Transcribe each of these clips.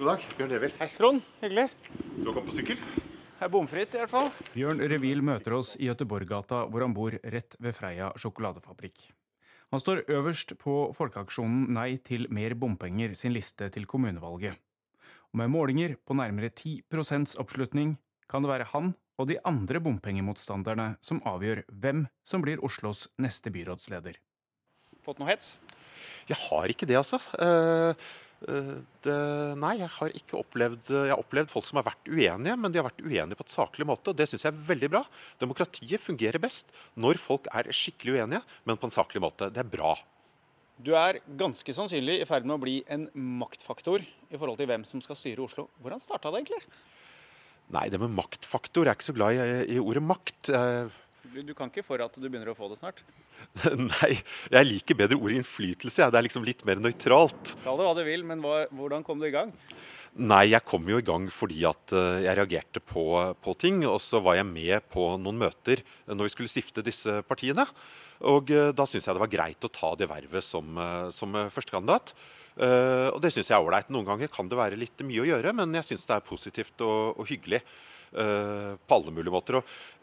God dag. Bjørn Revild. Hei. Trond, hyggelig. Du har kommet på sykkel? Det er bomfritt, i hvert fall. Bjørn Revil møter oss i Göteborggata, hvor han bor rett ved Freia sjokoladefabrikk. Han står øverst på folkeaksjonen Nei til mer bompenger sin liste til kommunevalget. Og med målinger på nærmere 10% oppslutning kan det være han og de andre bompengemotstanderne som avgjør hvem som blir Oslos neste byrådsleder. Fått noe hets? Jeg har ikke det, altså. Eh, det, nei, jeg har ikke opplevd Jeg har opplevd folk som har vært uenige, men de har vært uenige på et saklig måte. og Det syns jeg er veldig bra. Demokratiet fungerer best når folk er skikkelig uenige, men på en saklig måte. Det er bra. Du er ganske sannsynlig i ferd med å bli en maktfaktor i forhold til hvem som skal styre Oslo. Hvordan starta det egentlig? Nei, det med maktfaktor Jeg er ikke så glad i, i ordet makt. Eh, Du kan ikke for at du begynner å få det snart. nei, jeg liker bedre ordet innflytelse. Det er liksom litt mer nøytralt. Kall det hva du vil, men hva, hvordan kom du i gang? Nei, jeg kom jo i gang fordi at eh, jeg reagerte på, på ting. Og så var jeg med på noen møter når vi skulle stifte disse partiene. Og eh, da syns jeg det var greit å ta det vervet som, eh, som eh, førstekandidat. Eh, og det syns jeg er ålreit. Noen ganger kan det være litt mye å gjøre, men jeg syns det er positivt og, og hyggelig eh, på alle mulige måter. Og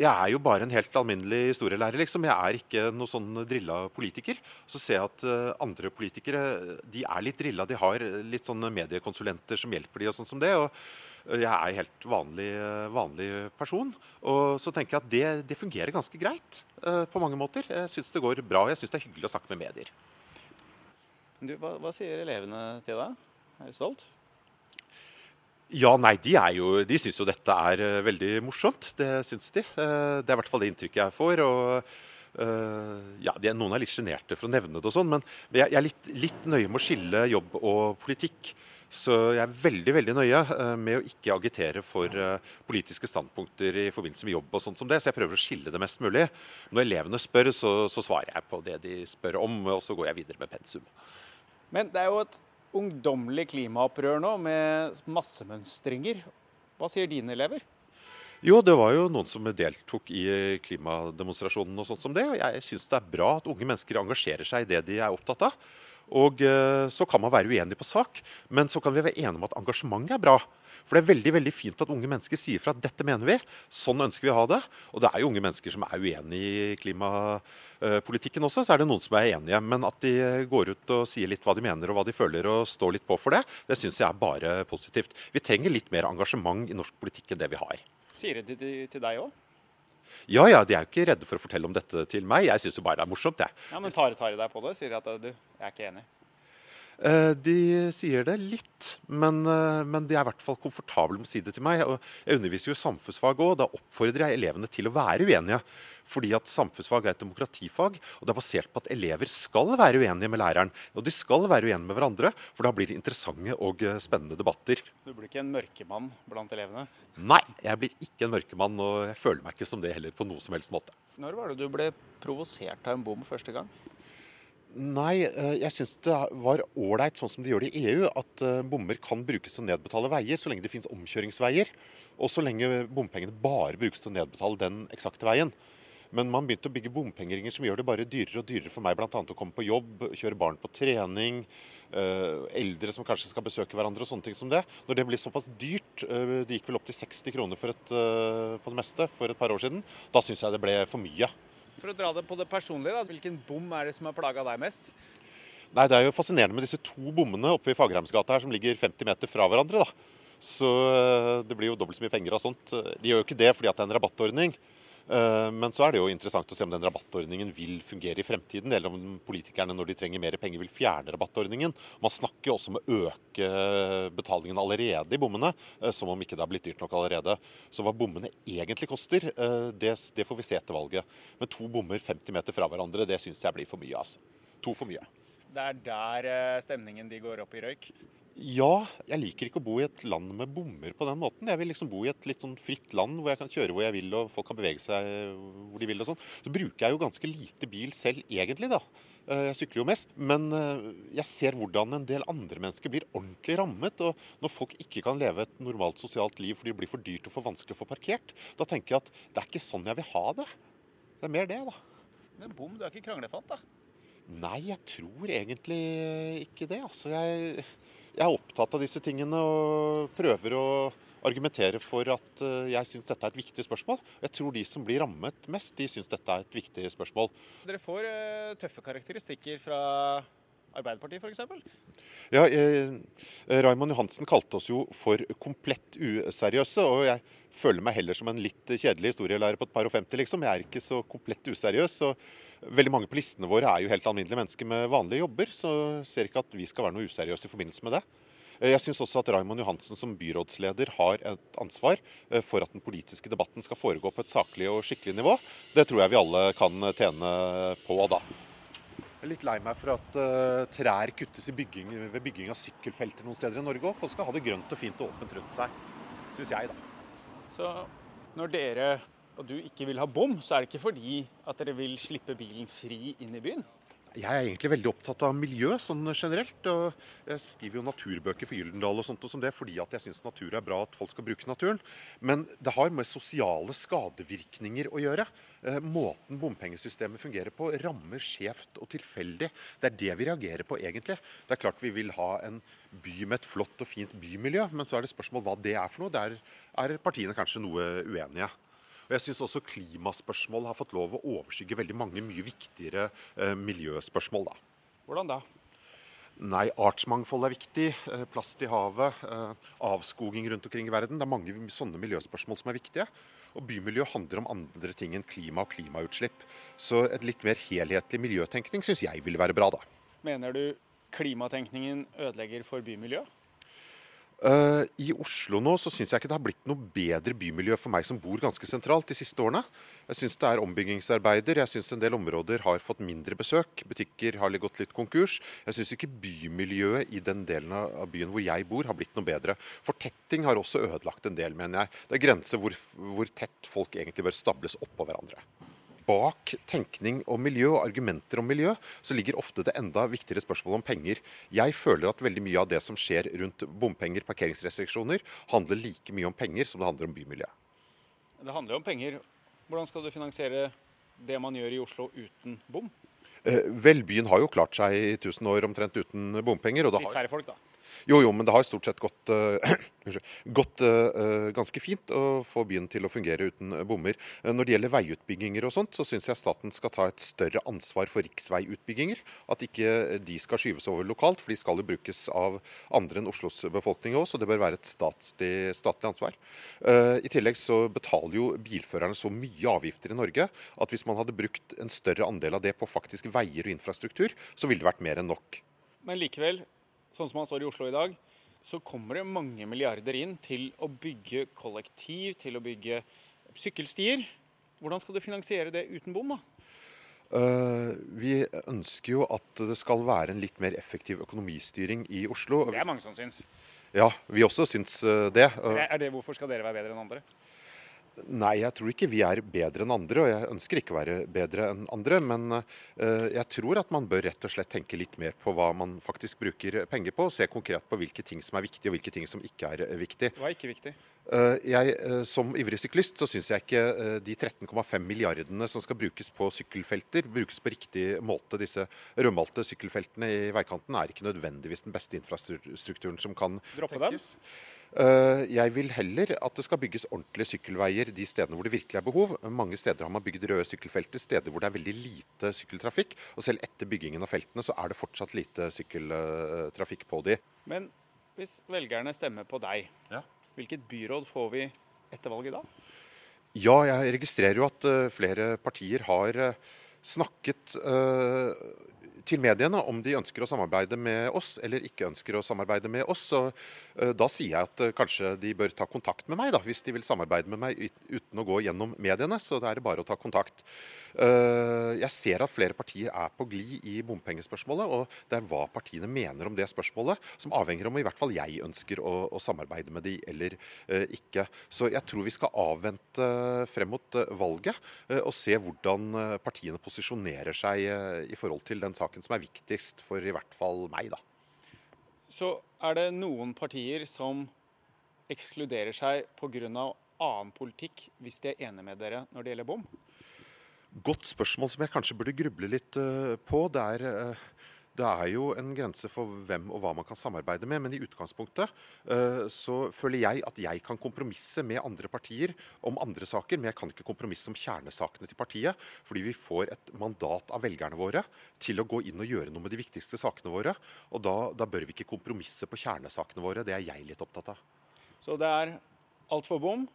jeg er jo bare en helt alminnelig historielærer, liksom. Jeg er ikke noen sånn drilla politiker. Så ser jeg at eh, andre politikere de er litt drilla. De har litt sånne mediekonsulenter som hjelper de og sånn som det. og eh, jeg er en helt vanlig, eh, vanlig person. Og så tenker jeg at det, det fungerer ganske greit på mange måter. Jeg syns det går bra. og Jeg syns det er hyggelig å snakke med medier. Du, hva, hva sier elevene til deg? Er de stolt? Ja, nei, de, er jo, de syns jo dette er eh, veldig morsomt. Det syns de. Eh, det er i hvert fall det inntrykket jeg får. og Uh, ja, de, Noen er litt sjenerte for å nevne det, og sånn, men jeg, jeg er litt, litt nøye med å skille jobb og politikk. Så jeg er veldig veldig nøye uh, med å ikke agitere for uh, politiske standpunkter i forbindelse med jobb. og sånt som det, Så jeg prøver å skille det mest mulig. Når elevene spør, så, så svarer jeg på det de spør om, og så går jeg videre med pensum. Men det er jo et ungdommelig klimaopprør nå, med massemønstringer. Hva sier dine elever? Jo, det var jo noen som deltok i klimademonstrasjonen og sånt som det. Og jeg syns det er bra at unge mennesker engasjerer seg i det de er opptatt av. Og eh, så kan man være uenig på sak, men så kan vi være enige om at engasjementet er bra. For det er veldig veldig fint at unge mennesker sier fra at dette mener vi, sånn ønsker vi å ha det. Og det er jo unge mennesker som er uenig i klimapolitikken også, så er det noen som er enige. Men at de går ut og sier litt hva de mener og hva de føler og står litt på for det, det syns jeg er bare positivt. Vi trenger litt mer engasjement i norsk politikk enn det vi har. Sier de til deg òg? Ja ja, de er jo ikke redde for å fortelle om dette til meg. Jeg syns jo bare det er morsomt, jeg. Ja, men tar, tar de deg på det? Sier at du, jeg er ikke enig? Eh, De sier det litt, men, eh, men de er i hvert fall komfortable med å si det til meg. Jeg underviser jo i samfunnsfag òg. Da oppfordrer jeg elevene til å være uenige. Fordi at samfunnsfag er et demokratifag, og det er basert på at elever skal være uenige med læreren. Og de skal være uenige med hverandre, for da blir det interessante og eh, spennende debatter. Du blir ikke en mørkemann blant elevene? Nei, jeg blir ikke en mørkemann, og jeg føler meg ikke som det heller på noe som helst måte. Når var det du ble provosert av en bom første gang? Nei, eh, jeg syns det var ålreit sånn som de gjør det i EU, at eh, bommer kan brukes til å nedbetale veier så lenge det finnes omkjøringsveier. Og så lenge bompengene bare brukes til å nedbetale den eksakte veien. Men man begynte å bygge bompengeringer som gjør det bare dyrere og dyrere for meg bl.a. å komme på jobb, kjøre barn på trening, eh, eldre som kanskje skal besøke hverandre og sånne ting som det. Når det blir såpass dyrt, det gikk vel opp til 60 kroner et, på det meste for et par år siden, da syns jeg det ble for mye. For å dra det på det personlige, da. Hvilken bom er det som har plaga deg mest? Nei, Det er jo fascinerende med disse to bommene oppe i Fagerheimsgata her som ligger 50 meter fra hverandre. da. Så eh, det blir jo dobbelt så mye penger av sånt. De gjør jo ikke det fordi det er en rabattordning. Eh, Men så er det jo interessant å se om den rabattordningen vil fungere i fremtiden, eller om politikerne når de trenger mer penger vil fjerne rabattordningen. Man snakker jo også om å øke betalingen allerede i bommene, eh, som om ikke det har blitt dyrt nok allerede. Så hva bommene egentlig koster, eh, det, det får vi se etter valget. Men to bommer 50 meter fra hverandre, det syns jeg blir for mye. altså. To for mye. Det er der stemningen de går opp i røyk. Ja, jeg liker ikke å bo i et land med bommer på den måten. Jeg vil liksom bo i et litt sånn fritt land hvor jeg kan kjøre hvor jeg vil og folk kan bevege seg hvor de vil og sånn. Så bruker jeg jo ganske lite bil selv egentlig, da. Eh, Jeg sykler jo mest. Men eh, jeg ser hvordan en del andre mennesker blir ordentlig rammet. Og når folk ikke kan leve et normalt sosialt liv fordi det blir for dyrt og for vanskelig å få parkert, da tenker jeg at det er ikke sånn jeg vil ha det. Det er mer det, da. Men bom, du er ikke kranglefant, da? Nei, jeg tror egentlig ikke det. Altså, jeg Jeg er opptatt av disse tingene og prøver å argumentere for at eh, jeg syns dette er et viktig spørsmål. Jeg tror de som blir rammet mest, de syns dette er et viktig spørsmål. Dere får uh, tøffe karakteristikker fra Arbeiderpartiet f.eks.? Ja, eh, Raymond Johansen kalte oss jo for komplett useriøse. Og jeg føler meg heller som en litt kjedelig historielærer på et par og femti, liksom. Jeg er ikke så komplett useriøs. og Veldig mange på listene våre er jo helt alminnelige mennesker med vanlige jobber, så ser ikke at vi skal være noe useriøse i forbindelse med det. Eh, jeg syns også at Raymond Johansen som byrådsleder har et ansvar eh, for at den politiske debatten skal foregå på et saklig og skikkelig nivå. Det tror jeg vi alle kan tjene på da. Jeg er litt lei meg for at uh, trær kuttes bygging, ved bygging av sykkelfelter noen steder i Norge òg. Folk skal ha det grønt og fint og åpent rundt seg, syns jeg, da. Så når dere og du ikke vil ha bom, så er det ikke fordi at dere vil slippe bilen fri inn i byen? Jeg er egentlig veldig opptatt av miljø sånn generelt. og Jeg skriver jo naturbøker for Gyldendal og sånt og som det, fordi at jeg syns natur er bra at folk skal bruke naturen. Men det har med sosiale skadevirkninger å gjøre. Eh, måten bompengesystemet fungerer på, rammer skjevt og tilfeldig. Det er det vi reagerer på, egentlig. Det er klart vi vil ha en by med et flott og fint bymiljø, men så er det spørsmål hva det er for noe. Der er partiene kanskje noe uenige. Og jeg syns også klimaspørsmål har fått lov å overskygge veldig mange mye viktigere eh, miljøspørsmål. da. Hvordan da? Nei, Artsmangfold er viktig. Eh, plast i havet. Eh, avskoging rundt omkring i verden. Det er mange sånne miljøspørsmål som er viktige. Og bymiljø handler om andre ting enn klima og klimautslipp. Så et litt mer helhetlig miljøtenkning syns jeg vil være bra, da. Mener du klimatenkningen ødelegger for bymiljøet? Uh, I Oslo nå så syns jeg ikke det har blitt noe bedre bymiljø for meg som bor ganske sentralt de siste årene. Jeg syns det er ombyggingsarbeider. Jeg syns en del områder har fått mindre besøk. Butikker har gått litt konkurs. Jeg syns ikke bymiljøet i den delen av byen hvor jeg bor, har blitt noe bedre. Fortetting har også ødelagt en del, mener jeg. Det er grenser hvor, hvor tett folk egentlig bør stables oppå hverandre bak tenkning om miljø og argumenter om miljø, så ligger ofte det enda viktigere spørsmålet om penger. Jeg føler at veldig mye av det som skjer rundt bompenger, parkeringsrestriksjoner, handler like mye om penger som det handler om bymiljø. Det handler jo om penger. Hvordan skal du finansiere det man gjør i Oslo uten bom? Eh, vel, byen har jo klart seg i 1000 år omtrent uten bompenger. Litt færre folk, da? Jo, jo, men det har stort sett gått, uh, gått uh, ganske fint å få byen til å fungere uten bommer. Når det gjelder veiutbygginger og sånt, så syns jeg staten skal ta et større ansvar for riksveiutbygginger. At ikke de skal skyves over lokalt, for de skal jo brukes av andre enn Oslos befolkning òg, så det bør være et statlig, statlig ansvar. Uh, I tillegg så betaler jo bilførerne så mye avgifter i Norge at hvis man hadde brukt en større andel av det på faktisk veier og infrastruktur, så ville det vært mer enn nok. Men likevel, sånn som man står i Oslo i dag, så kommer det mange milliarder inn til å bygge kollektiv, til å bygge sykkelstier. Hvordan skal du finansiere det uten bom, da? Uh, vi ønsker jo at det skal være en litt mer effektiv økonomistyring i Oslo. Det er mange som syns. Ja, vi også syns eh, det. Er det Hvorfor skal dere være bedre enn andre? Nei, jeg tror ikke vi er bedre enn andre, og jeg ønsker ikke å være bedre enn andre. Men uh, jeg tror at man bør rett og slett tenke litt mer på hva man faktisk bruker penger på. og Se konkret på hvilke ting som er viktige, og hvilke ting som ikke er viktig. Hva er ikke viktig? Uh, jeg, som ivrig syklist så syns jeg ikke de 13,5 milliardene som skal brukes på sykkelfelter, brukes på riktig måte. Disse rødmalte sykkelfeltene i veikanten er ikke nødvendigvis den beste infrastrukturen som kan Droppe tenkes. Dem? Eh, jeg vil heller at det skal bygges ordentlige sykkelveier de stedene hvor det virkelig er behov. Mange steder har man bygd røde sykkelfelter, steder hvor det er veldig lite sykkeltrafikk. Og selv etter byggingen av feltene så er det fortsatt lite sykkeltrafikk på de. Men hvis velgerne stemmer på deg, ja. hvilket byråd får vi etter valget da? Ja, jeg registrerer jo at eh, flere partier har eh, snakket til mediene om de ønsker å samarbeide med oss eller ikke ønsker å samarbeide med oss. Så uh, da sier jeg at uh, kanskje de bør ta kontakt med meg da, hvis de vil samarbeide med meg uten å gå gjennom mediene. Så da er det bare å ta kontakt. Uh, jeg ser at flere partier er på glid i bompengespørsmålet, og det er hva partiene mener om det spørsmålet, som avhenger om i hvert fall jeg ønsker å, å samarbeide med de eller ikke. Så jeg tror vi skal avvente frem mot valget og se hvordan partiene posisjonerer seg i forhold til den saken saken som er viktigst for i hvert fall meg, da. Så er det noen partier som ekskluderer seg pga. annen politikk hvis de er enige med dere når det gjelder bom? Godt spørsmål som jeg kanskje burde gruble litt uh, på. Det er uh, Det er jo en grense for hvem og hva man kan samarbeide med, men i utgangspunktet uh, så føler jeg at jeg kan kompromisse med andre partier om andre saker, men jeg kan ikke kompromisse om kjernesakene til partiet, fordi vi får et mandat av velgerne våre til å gå inn og gjøre noe med de viktigste sakene våre. Og da, da bør vi ikke kompromisse på kjernesakene våre. Det er jeg litt opptatt av. Så det er alt for bom.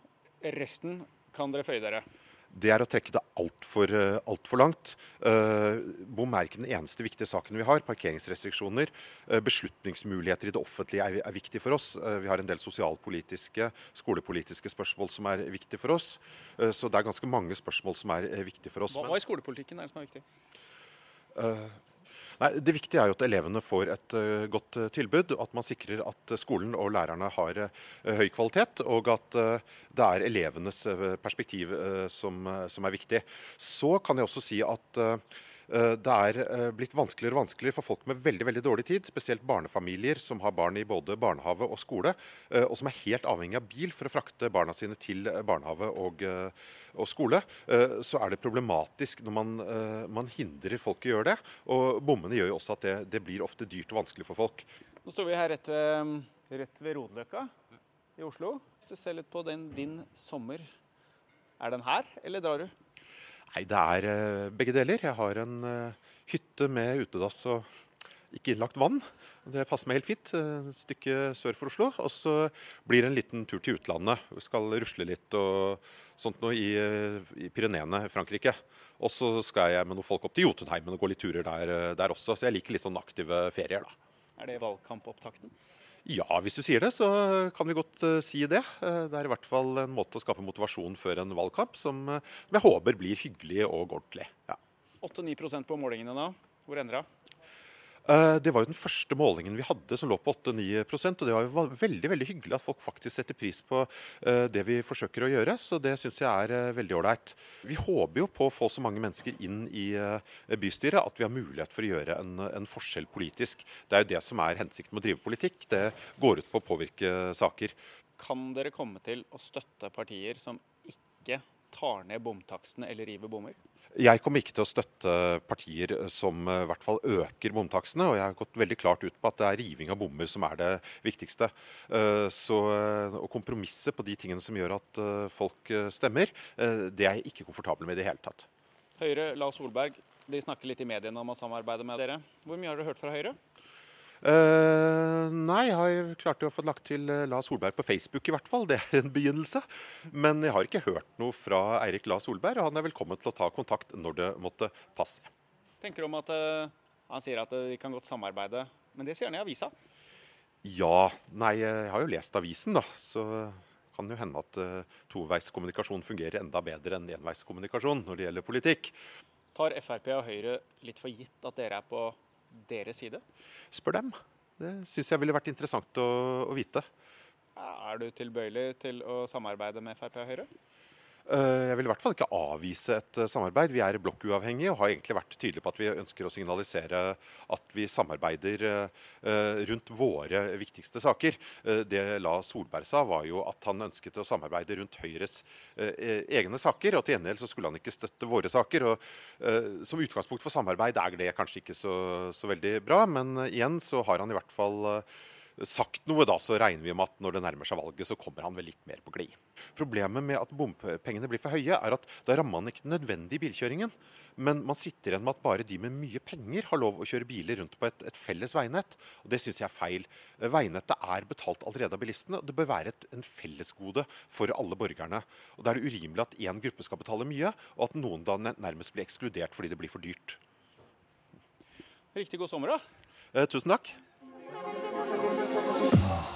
Resten kan dere føye dere? Det er å trekke det altfor eh, alt for langt. Uh, bom er ikke den eneste viktige saken vi har. Parkeringsrestriksjoner, uh, beslutningsmuligheter i det offentlige er, er viktig for oss. Uh, vi har en del sosialpolitiske, skolepolitiske spørsmål som er viktige for oss. så det er ganske mange spørsmål som er viktige for oss. Hva, hva i skolepolitikken er det som er viktig? Nei, Det viktige er jo at elevene får et uh, godt uh, tilbud. At man sikrer at skolen og lærerne har høy kvalitet. Og at det er elevenes perspektiv som, som, er viktig. Så kan jeg også si at det er blitt vanskeligere og vanskeligere for folk med veldig veldig dårlig tid, spesielt barnefamilier som har barn i både barnehage og skole, og som er helt avhengig av bil for å frakte barna sine til barnehage og og skole, eh, så er det problematisk når man, eh, man hindrer folk i å gjøre det. Og bommene gjør jo også at det, det, blir ofte dyrt og vanskelig for folk. Nå står vi her rett ved, rett ved Rodeløkka i Oslo. Hvis du ser litt på den, din sommer, er den her, eller drar du? Nei, det er eh, begge deler. Jeg har en hytte med utedass og ikke innlagt vann. Det passer meg helt fint. Et stykke sør for Oslo. Og så blir det en liten tur til utlandet. Vi skal rusle litt og sånt noe i, i Pyreneene Frankrike. Og så skal jeg med noen folk opp til Jotunheimen og gå litt turer der, der, også. Så jeg liker litt sånn aktive ferier, da. Er det valgkampopptakten? Ja, hvis du sier det, så kan vi godt uh, si det. Uh, det er i hvert fall en måte å skape motivasjon før en valgkamp som, uh, som jeg håper blir hyggelig og ordentlig. Ja. 8-9 på målingene nå. Hvor ender det? Eh, var jo den første målingen vi hadde som lå på 8-9 og det var jo veldig veldig hyggelig at folk faktisk setter pris på eh, det vi forsøker å gjøre. Så det syns jeg er eh, veldig ålreit. Vi håper jo på å få så mange mennesker inn i bystyret at vi har mulighet for å gjøre en, en forskjell politisk. Det er jo det som er hensikten med å drive politikk. Det går ut på å påvirke saker. Kan dere komme til å støtte partier som ikke tar ned bomtakstene eller river bommer? Jeg kommer ikke til å støtte partier som eh, i hvert fall øker bomtakstene. Og jeg har gått veldig klart ut på at det er riving av bommer som er det viktigste. Eh, så eh, å kompromisse på de tingene som gjør at folk stemmer, det er jeg ikke komfortabel med i det hele tatt. Høyre, Lars Solberg, de snakker litt i mediene om å samarbeide med dere. Hvor mye har dere hørt fra Høyre? Uh, nei, jeg har klart å få lagt til La Lars Solberg på Facebook i hvert fall. Det er en begynnelse. Men jeg har ikke hørt noe fra Eirik Lars Solberg, og han er velkommen til å ta kontakt når det måtte passe. Tenker om at uh, Han sier at vi kan godt samarbeide, men det sier han i avisa? Ja. Nei, jeg har jo lest avisen, da. Så kan jo hende at toveiskommunikasjon fungerer enda bedre enn enveiskommunikasjon når det gjelder politikk. Tar Frp og Høyre litt for gitt at dere er på deres side? Spør dem. Det syns jeg ville vært interessant å, å vite. Er du tilbøyelig til å samarbeide med Frp og Høyre? Eh, jeg vil i hvert fall ikke avvise et eh, samarbeid. Vi er blokkuavhengige og har egentlig vært tydelige på at vi ønsker å signalisere at vi samarbeider eh, rundt våre viktigste saker. Det La Solberg sa, var jo at han ønsket å samarbeide rundt Høyres egne saker. Og til gjengjeld så skulle han ikke støtte våre saker. og Som utgangspunkt for samarbeid er det kanskje ikke så, så veldig bra, men igjen så har han i hvert fall sagt noe, da, så regner vi med at når det nærmer seg valget, så kommer han vel litt mer på glid. Problemet med at bompengene blir for høye, er at da rammer man ikke den nødvendige bilkjøringen. Men man sitter igjen med at bare de med mye penger har lov å kjøre biler rundt på et, et felles veinett. Og Det syns jeg er feil. Veinettet er betalt allerede av bilistene. og Det bør være et, en fellesgode for alle borgerne. Og Da er det urimelig at én gruppe skal betale mye, og at noen da nærmest blir ekskludert fordi det blir for dyrt. Riktig god sommer, da. Eh, tusen takk. Oh.